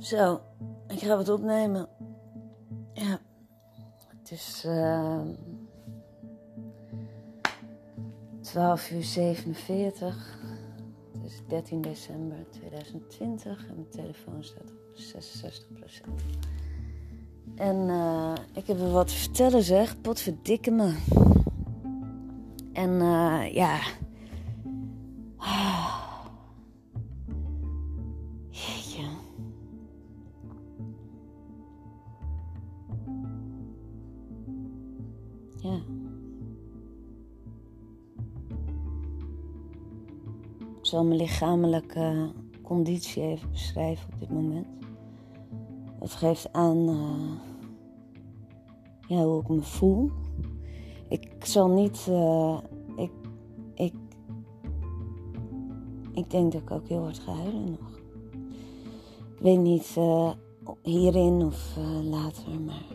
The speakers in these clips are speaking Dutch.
Zo, ik ga het opnemen. Ja, het is uh, 12 uur 47. Het is 13 december 2020 en mijn telefoon staat op 66%. En uh, ik heb er wat te vertellen zeg, potverdikke me. En uh, ja... zal mijn lichamelijke conditie even beschrijven op dit moment. Dat geeft aan uh, ja, hoe ik me voel. Ik zal niet. Uh, ik, ik, ik denk dat ik ook heel hard ga huilen nog. Ik weet niet hierin of later, maar.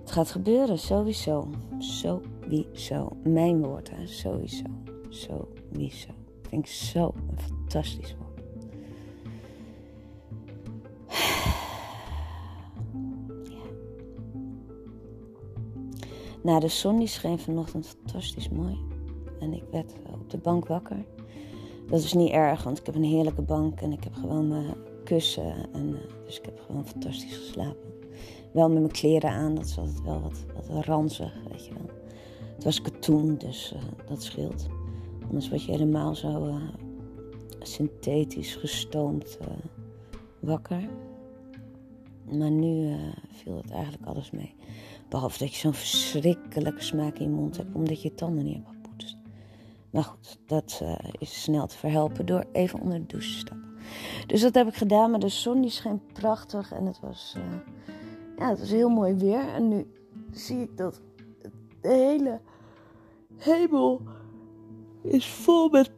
Het gaat gebeuren, sowieso. Sowieso. Mijn woord, hè? Sowieso. Sowieso. Ik vind ik zo een fantastisch woord. Nou, de zon die scheen vanochtend fantastisch mooi. En ik werd op de bank wakker. Dat is niet erg, want ik heb een heerlijke bank en ik heb gewoon mijn kussen. En, uh, dus ik heb gewoon fantastisch geslapen. Wel met mijn kleren aan, dat is altijd wel wat, wat ranzig, weet je wel. Het was katoen, dus uh, dat scheelt. Anders word je helemaal zo uh, synthetisch gestoomd wakker. Maar nu viel het eigenlijk alles mee. Behalve dat je zo'n verschrikkelijke smaak in je mond hebt, omdat je tanden niet hebt gepoetst. Maar goed, dat is snel te verhelpen door even onder de douche te stappen. Dus dat heb ik gedaan, maar de zon die scheen prachtig en het was, ja, het was heel mooi weer. En nu zie ik dat de hele hemel is vol met...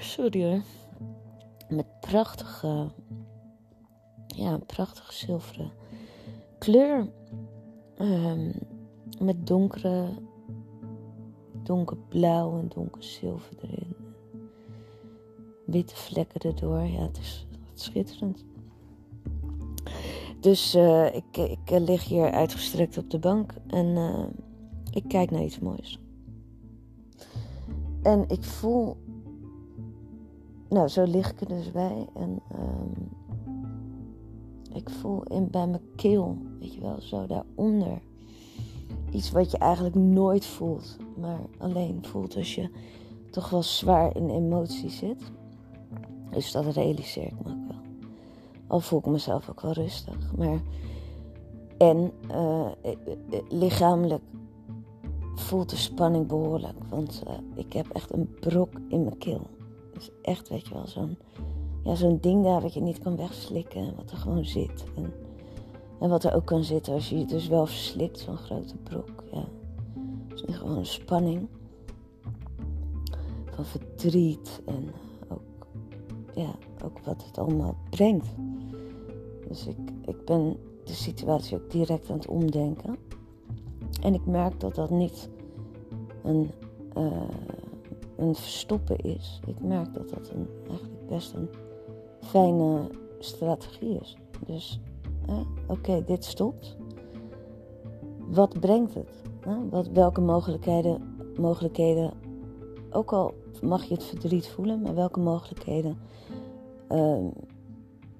Sorry hoor. Met prachtige ja, prachtige zilveren kleur. Um, met donkere, donkerblauw en donker zilver erin. Witte vlekken erdoor. Ja, het is, schitterend. Dus uh, ik, ik lig hier uitgestrekt op de bank en uh, ik kijk naar iets moois. En ik voel. Nou, zo lig ik er dus bij. En um, ik voel in, bij mijn keel, weet je wel, zo daaronder. Iets wat je eigenlijk nooit voelt, maar alleen voelt als je toch wel zwaar in emotie zit. Dus dat realiseer ik me ook wel. Al voel ik mezelf ook wel rustig. Maar en uh, lichamelijk voelt de spanning behoorlijk. Want uh, ik heb echt een brok in mijn keel. Dus echt, weet je wel, zo'n ja, zo'n ding daar wat je niet kan wegslikken. Wat er gewoon zit. En, en wat er ook kan zitten als je het dus wel verslikt, zo'n grote brok. Ja. Is gewoon een spanning. Van verdriet en ook, ja, ook wat het allemaal brengt. Dus ik, ik ben de situatie ook direct aan het omdenken. En ik merk dat dat niet een, uh, een verstoppen is. Ik merk dat dat een, eigenlijk best een fijne strategie is. Dus, oké, dit stopt. Wat brengt het? Wat, welke mogelijkheden, mogelijkheden, ook al mag je het verdriet voelen, maar welke mogelijkheden uh,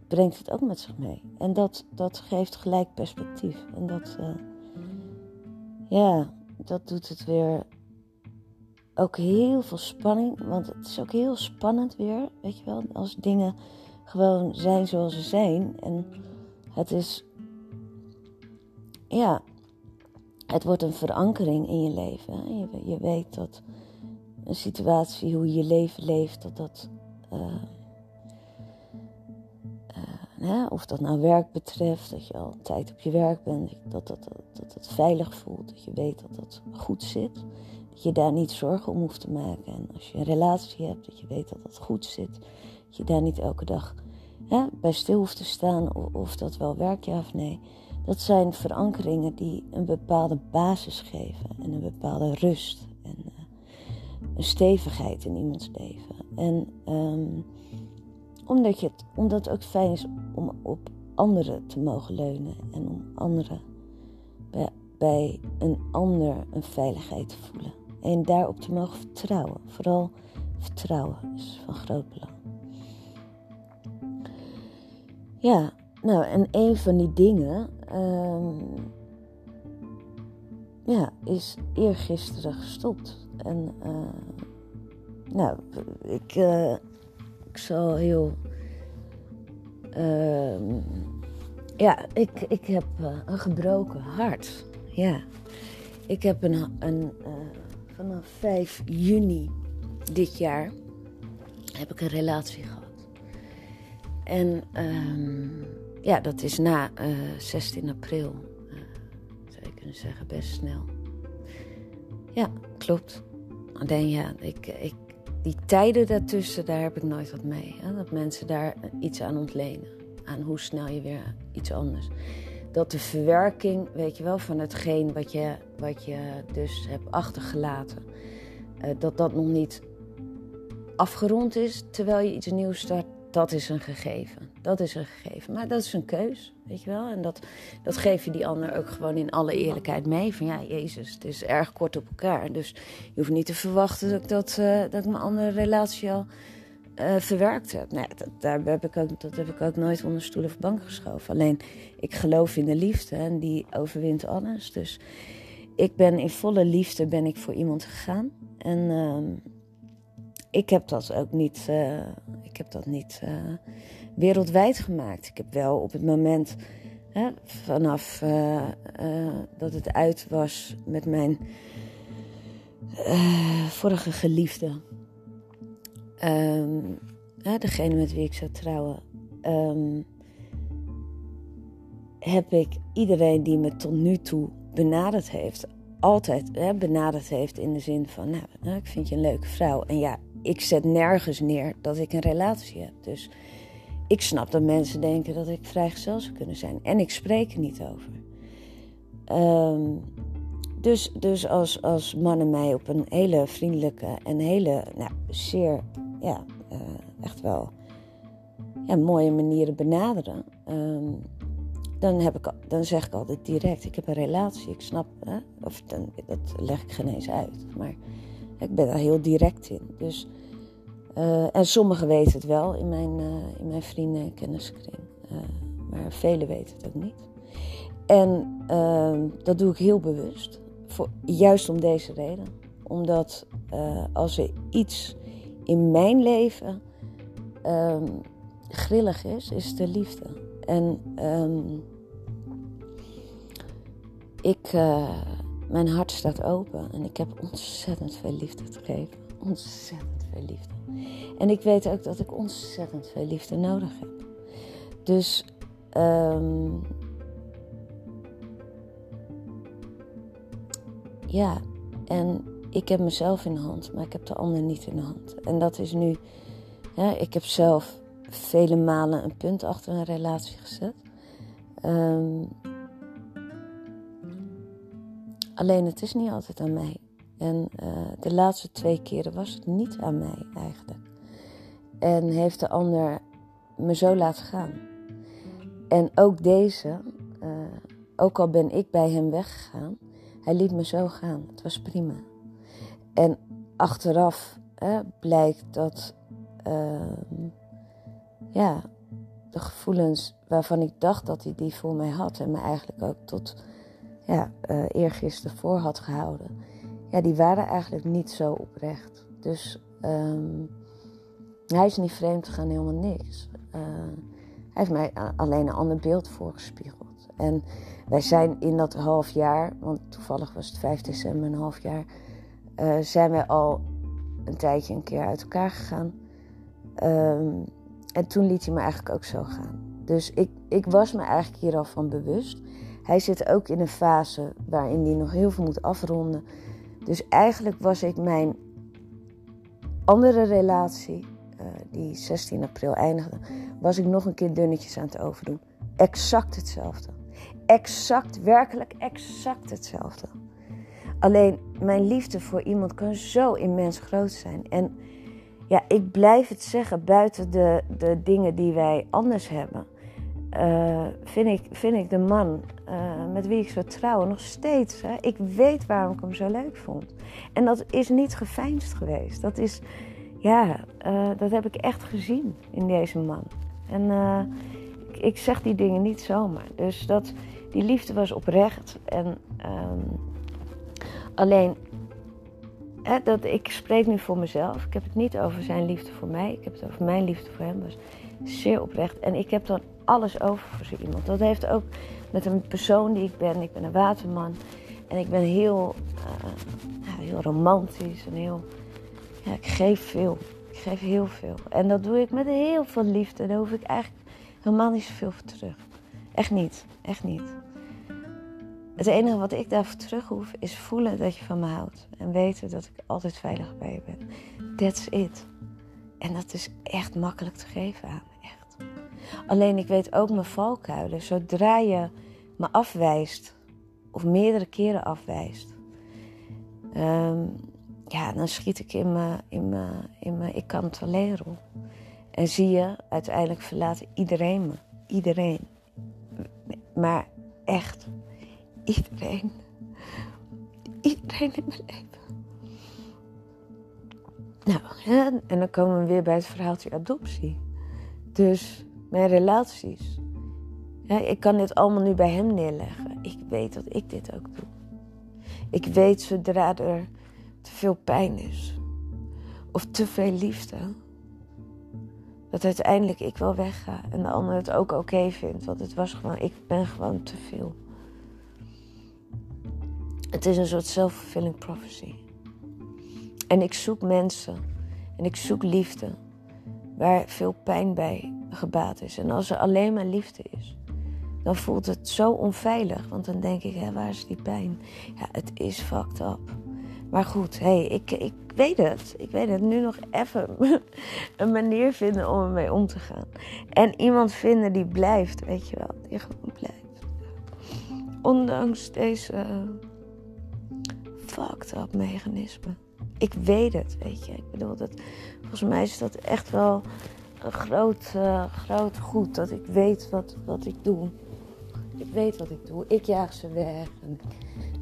brengt het ook met zich mee? En dat, dat geeft gelijk perspectief. En dat, uh, ja, dat doet het weer ook heel veel spanning. Want het is ook heel spannend weer, weet je wel, als dingen gewoon zijn zoals ze zijn. En het is, ja, het wordt een verankering in je leven. Je, je weet dat een situatie, hoe je je leven leeft, dat dat. Uh, uh, of dat nou werk betreft, dat je al tijd op je werk bent, dat dat, dat, dat het veilig voelt, dat je weet dat dat goed zit. Dat je daar niet zorgen om hoeft te maken. En als je een relatie hebt, dat je weet dat dat goed zit je daar niet elke dag hè, bij stil hoeft te staan of, of dat wel werkt, ja of nee. Dat zijn verankeringen die een bepaalde basis geven en een bepaalde rust en uh, een stevigheid in iemands leven. En ehm, omdat, je het, omdat het ook fijn is om op anderen te mogen leunen en om anderen bij een ander een veiligheid te voelen. En daarop te mogen vertrouwen. Vooral vertrouwen is van groot belang. Ja, nou, en een van die dingen um, ja, is eergisteren gestopt. En uh, nou, ik, uh, ik zal heel. Uh, ja, ik, ik heb uh, een gebroken hart. Ja, ik heb een, een vanaf 5 juni dit jaar heb ik een relatie gehad. En um, ja, dat is na 16 april, zou je kunnen zeggen, best snel. Ja, klopt. Alleen ja, ik, ik, die tijden daartussen, daar heb ik nooit wat mee. Hè? Dat mensen daar iets aan ontlenen. Aan hoe snel je weer iets anders. Dat de verwerking, weet je wel, van hetgeen wat je, wat je dus hebt achtergelaten. Uh, dat dat nog niet afgerond is terwijl je iets nieuws start. Dat is een gegeven. Dat is een gegeven. Maar dat is een keus, weet je wel. En dat, dat geef je die ander ook gewoon in alle eerlijkheid mee. Van ja, Jezus, het is erg kort op elkaar. Dus je hoeft niet te verwachten dat ik, dat, uh, dat mijn andere relatie al uh, verwerkt heb. Nee, dat, daar heb ik ook, dat heb ik ook nooit onder stoel of bank geschoven. Alleen, ik geloof in de liefde en die overwint alles. Dus ik ben in volle liefde ben ik voor iemand gegaan. En... Uh, ik heb dat ook niet, uh, ik heb dat niet uh, wereldwijd gemaakt. Ik heb wel op het moment, hè, vanaf dat het uit was met mijn vorige geliefde, um, degene met wie ik zou trouwen, um, heb ik iedereen die me tot nu toe benaderd heeft, altijd hè, benaderd heeft in de zin van, nou, nou, ik vind je een leuke vrouw. En ja, ik zet nergens neer dat ik een relatie heb. Dus ik snap dat mensen denken dat ik vrijgezel zou kunnen zijn. En ik spreek er niet over. Um, dus dus als, als mannen mij op een hele vriendelijke en hele, nou, zeer, ja, uh, echt wel ja, mooie manieren benaderen. Um, dan, heb ik, dan zeg ik altijd direct, ik heb een relatie, ik snap, hè? of dan, dat leg ik geen eens uit. Maar ik ben daar heel direct in. Dus, uh, en sommigen weten het wel in mijn, uh, in mijn vrienden- en maar velen weten het ook niet. En ehm, dat doe ik heel bewust. Voor, juist om deze reden. Omdat als er iets in mijn leven um, grillig is, is de liefde. En um, ik, uh, mijn hart staat open en ik heb ontzettend veel liefde te geven. Ontzettend veel liefde. En ik weet ook dat ik ontzettend veel liefde nodig heb. Dus um, ja, en ik heb mezelf in de hand, maar ik heb de ander niet in de hand. En dat is nu, ik heb zelf vele malen een punt achter een relatie gezet. Um, alleen het is niet altijd aan mij. En uh, de laatste twee keren was het niet aan mij eigenlijk. En heeft de ander me zo laten gaan. En ook deze, uh, ook al ben ik bij hem weggegaan, hij liet me zo gaan. Het was prima. En achteraf uh, blijkt dat. Uh, ja, de gevoelens waarvan ik dacht dat hij die voor mij had en me eigenlijk ook tot ja, uh, eergisteren voor had gehouden, ja, die waren eigenlijk niet zo oprecht. Dus um, hij is niet vreemd gegaan, helemaal niks. Uh, hij heeft mij alleen een ander beeld voorgespiegeld. En wij zijn in dat half jaar, want toevallig was het 5 december, een half jaar, uh, zijn wij al een tijdje een keer uit elkaar gegaan. Um, en toen liet hij me eigenlijk ook zo gaan. Dus ik, ik was me eigenlijk hier al van bewust. Hij zit ook in een fase waarin hij nog heel veel moet afronden. Dus eigenlijk was ik mijn andere relatie, uh, die 16 april eindigde, was ik nog een keer dunnetjes aan het overdoen. Exact hetzelfde. Exact, werkelijk exact hetzelfde. Alleen mijn liefde voor iemand kan zo immens groot zijn. En ja, ik blijf het zeggen, buiten de, de dingen die wij anders hebben, uh, vind, ik, vind ik de man uh, met wie ik zou trouwen nog steeds. Hè, ik weet waarom ik hem zo leuk vond. En dat is niet geveinsd geweest. Dat is, ja, uh, dat heb ik echt gezien in deze man. En ik, ik, zeg die dingen niet zomaar. Dus dat, die liefde was oprecht. En um, alleen, hè, dat, ik spreek nu voor mezelf. Ik heb het niet over zijn liefde voor mij. Ik heb het over mijn liefde voor hem. was zeer oprecht. En ik heb dan alles over voor zo iemand. Dat heeft ook met een persoon die ik ben. Ik ben een waterman. En ik ben heel, uh, heel romantisch en heel. Ja, ik geef veel. Ik geef heel veel. En dat doe ik met heel veel liefde. Daar hoef ik eigenlijk helemaal niet zoveel voor terug. Echt niet. Echt niet. Het enige wat ik daarvoor terug hoef is voelen dat je van me houdt. En weten dat ik altijd veilig bij je ben. That's it. En dat is echt makkelijk te geven aan. Echt. Alleen ik weet ook mijn valkuilen. Zodra je me afwijst, of meerdere keren afwijst, um, ja, dan schiet ik in mijn, in mijn, in mijn ik kan. En zie je, uiteindelijk verlaat iedereen me. Iedereen. Maar echt, iedereen. Iedereen in mijn leven. Nou, en dan komen we weer bij het verhaaltje adoptie. Dus mijn relaties. Ik kan dit allemaal nu bij hem neerleggen. Ik weet dat ik dit ook doe. Ik weet zodra er te veel pijn is. Of te veel liefde. Dat uiteindelijk ik wel wegga. En de ander het ook oké vindt. Want het was gewoon, ik ben gewoon te veel. Het is een soort self-fulfilling prophecy. En ik zoek mensen en ik zoek liefde waar veel pijn bij gebaat is. En als er alleen maar liefde is, dan voelt het zo onveilig. Want dan denk ik, hè, waar is die pijn? Ja, het is fucked up. Maar goed, hey, ik, ik weet het. Ik weet het. Nu nog even een manier vinden om ermee om te gaan. En iemand vinden die blijft, weet je wel. Die gewoon blijft. Ondanks deze fucked up mechanisme ik weet het, weet je. Ik bedoel, dat, volgens mij is dat echt wel een groot, uh, groot goed. Dat ik weet wat, wat ik doe. Ik weet wat ik doe. Ik jaag ze weg. En,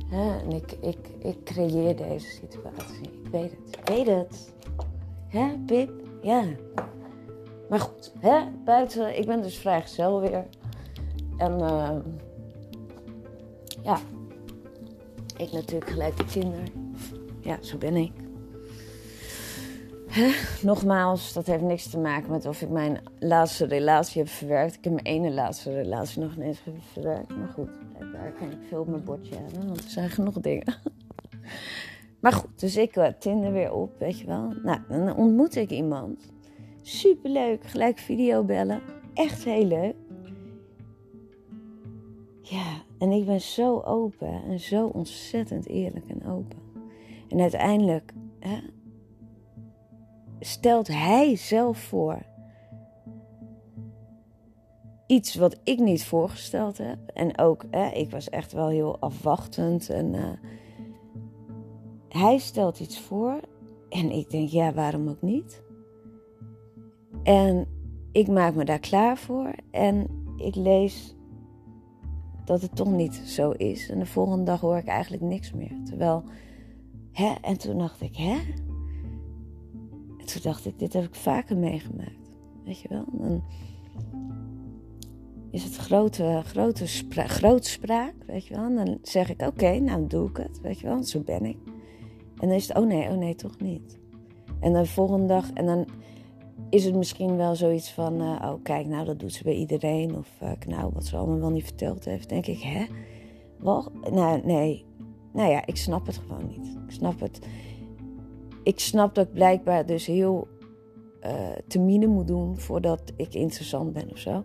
hè, en ik, ik, ik creëer deze situatie. Ik weet het. Ik weet het. Hè, Pip? Ja. Maar goed, hè, buiten. Ik ben dus vrijgezel weer. En uh, ja, ik natuurlijk gelijk de kinderen. Ja, zo ben ik. Nogmaals, dat heeft niks te maken met of ik mijn laatste relatie heb verwerkt. Ik heb mijn ene laatste relatie nog ineens verwerkt. Maar goed, daar kan ik veel op mijn bordje hebben, want er zijn genoeg dingen. Maar goed, dus ik uh, Tinder weer op, weet je wel. Nou, dan ontmoet ik iemand. Superleuk, gelijk video bellen. Echt heel leuk. Ja, en ik ben zo open en zo ontzettend eerlijk en open. En uiteindelijk hè, stelt hij zelf voor. Iets wat ik niet voorgesteld heb. En ook, hè, ik was echt wel heel afwachtend. En uh, hij stelt iets voor. En ik denk, ja, waarom ook niet? En ik maak me daar klaar voor. En ik lees dat het toch niet zo is. En de volgende dag hoor ik eigenlijk niks meer. Terwijl, hè? En toen dacht ik, hè? En toen dacht ik, dit heb ik vaker meegemaakt. Weet je wel? Dan is het grote, grote spra grootspraak, weet je wel? En dan zeg ik, oké, nou doe ik het, weet je wel? Zo ben ik. En dan is het, oh nee, oh nee, toch niet. En dan de volgende dag, en dan is het misschien wel zoiets van, uh, oh kijk, nou dat doet ze bij iedereen. Of uh, nou, wat ze allemaal wel niet verteld heeft. denk ik, hè? Wat? Nou, nee. Nou ja, ik snap het gewoon niet. Ik snap het ik snap dat ik blijkbaar dus heel uh, te mine moet doen voordat ik interessant ben of zo.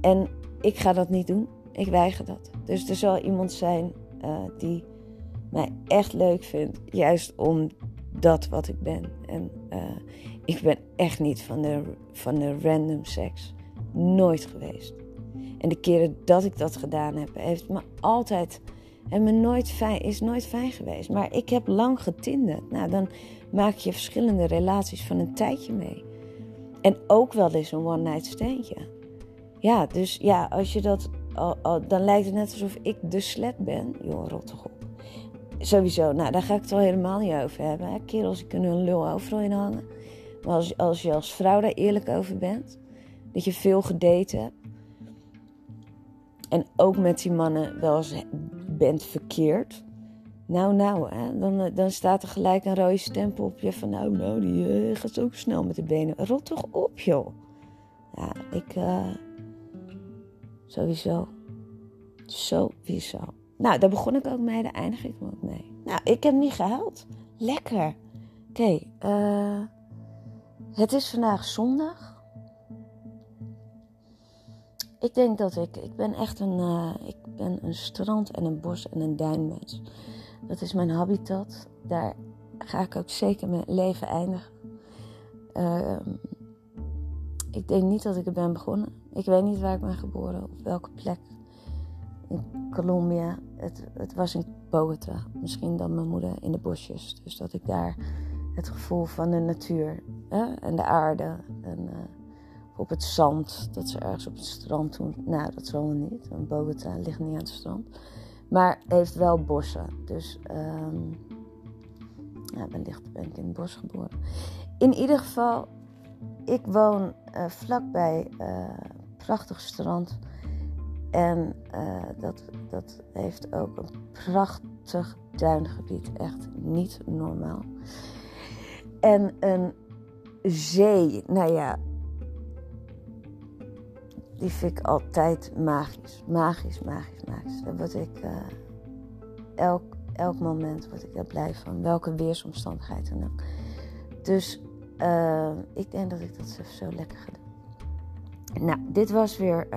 En ik ga dat niet doen. Ik weiger dat. Dus er zal iemand zijn die mij echt leuk vindt, juist om dat wat ik ben. En uh, ik ben echt niet van de, van de random seks. Nooit geweest. En de keren dat ik dat gedaan heb, heeft me altijd En me nooit fijn, is nooit fijn geweest. Maar ik heb lang getinderd. Nou, dan maak je verschillende relaties van een tijdje mee. En ook wel eens een one-night standje. Ja, dus ja, als je dat. dan lijkt het net alsof ik de slet ben. Joh, rot toch op. Sowieso, nou, daar ga ik het al helemaal niet over hebben. Hè. Kerels kunnen een lul overal in hangen. Maar als, je als vrouw daar eerlijk over bent, dat je veel gedate hebt. En ook met die mannen wel eens bent verkeerd. Nou, nou, hè, dan, dan staat er gelijk een rode stempel op je van... Nou, nou, die uh, gaat ook snel met de benen. Rot toch op, joh. Ja, ik... Uh, sowieso. Sowieso. Nou, daar begon ik ook mee, daar eindig ik ook mee. Nou, ik heb niet gehuild. Lekker. Oké, eh, het is vandaag zondag. Ik denk dat ik, ik ben echt een, uh, ik ben een strand en een bos en een duinmens. Dat is mijn habitat. Daar ga ik ook zeker mijn leven eindigen. Uh, ik denk niet dat ik er ben begonnen. Ik weet niet waar ik ben geboren, op welke plek. In Colombia. Het, het was in Bogota. Misschien dan mijn moeder in de bosjes. Dus dat ik daar het gevoel van de natuur hè, en de aarde en uh, op het zand, dat ze ergens op het strand doen. Nou, dat zal wel niet, want Bogota ligt niet aan het strand. Maar heeft wel bossen. Dus um, ja, wellicht ben ik in het bos geboren. In ieder geval, ik woon uh, vlakbij uh, prachtig strand. En uh, dat, dat heeft ook een prachtig duingebied. Echt niet normaal. En een zee, nou ja, die vind ik altijd magisch. Magisch, magisch, magisch. Daar word ik uh, elk, elk moment word ik er blij van. Welke weersomstandigheid dan ook. Dus uh, ik denk dat ik dat zo lekker ga doen. Nou, dit was weer.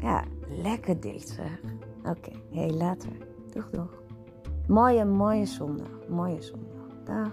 Ja, lekker dit zeg. Oké, hey, later. Doeg, doeg. Mooie, mooie zondag. Mooie zondag. Dag.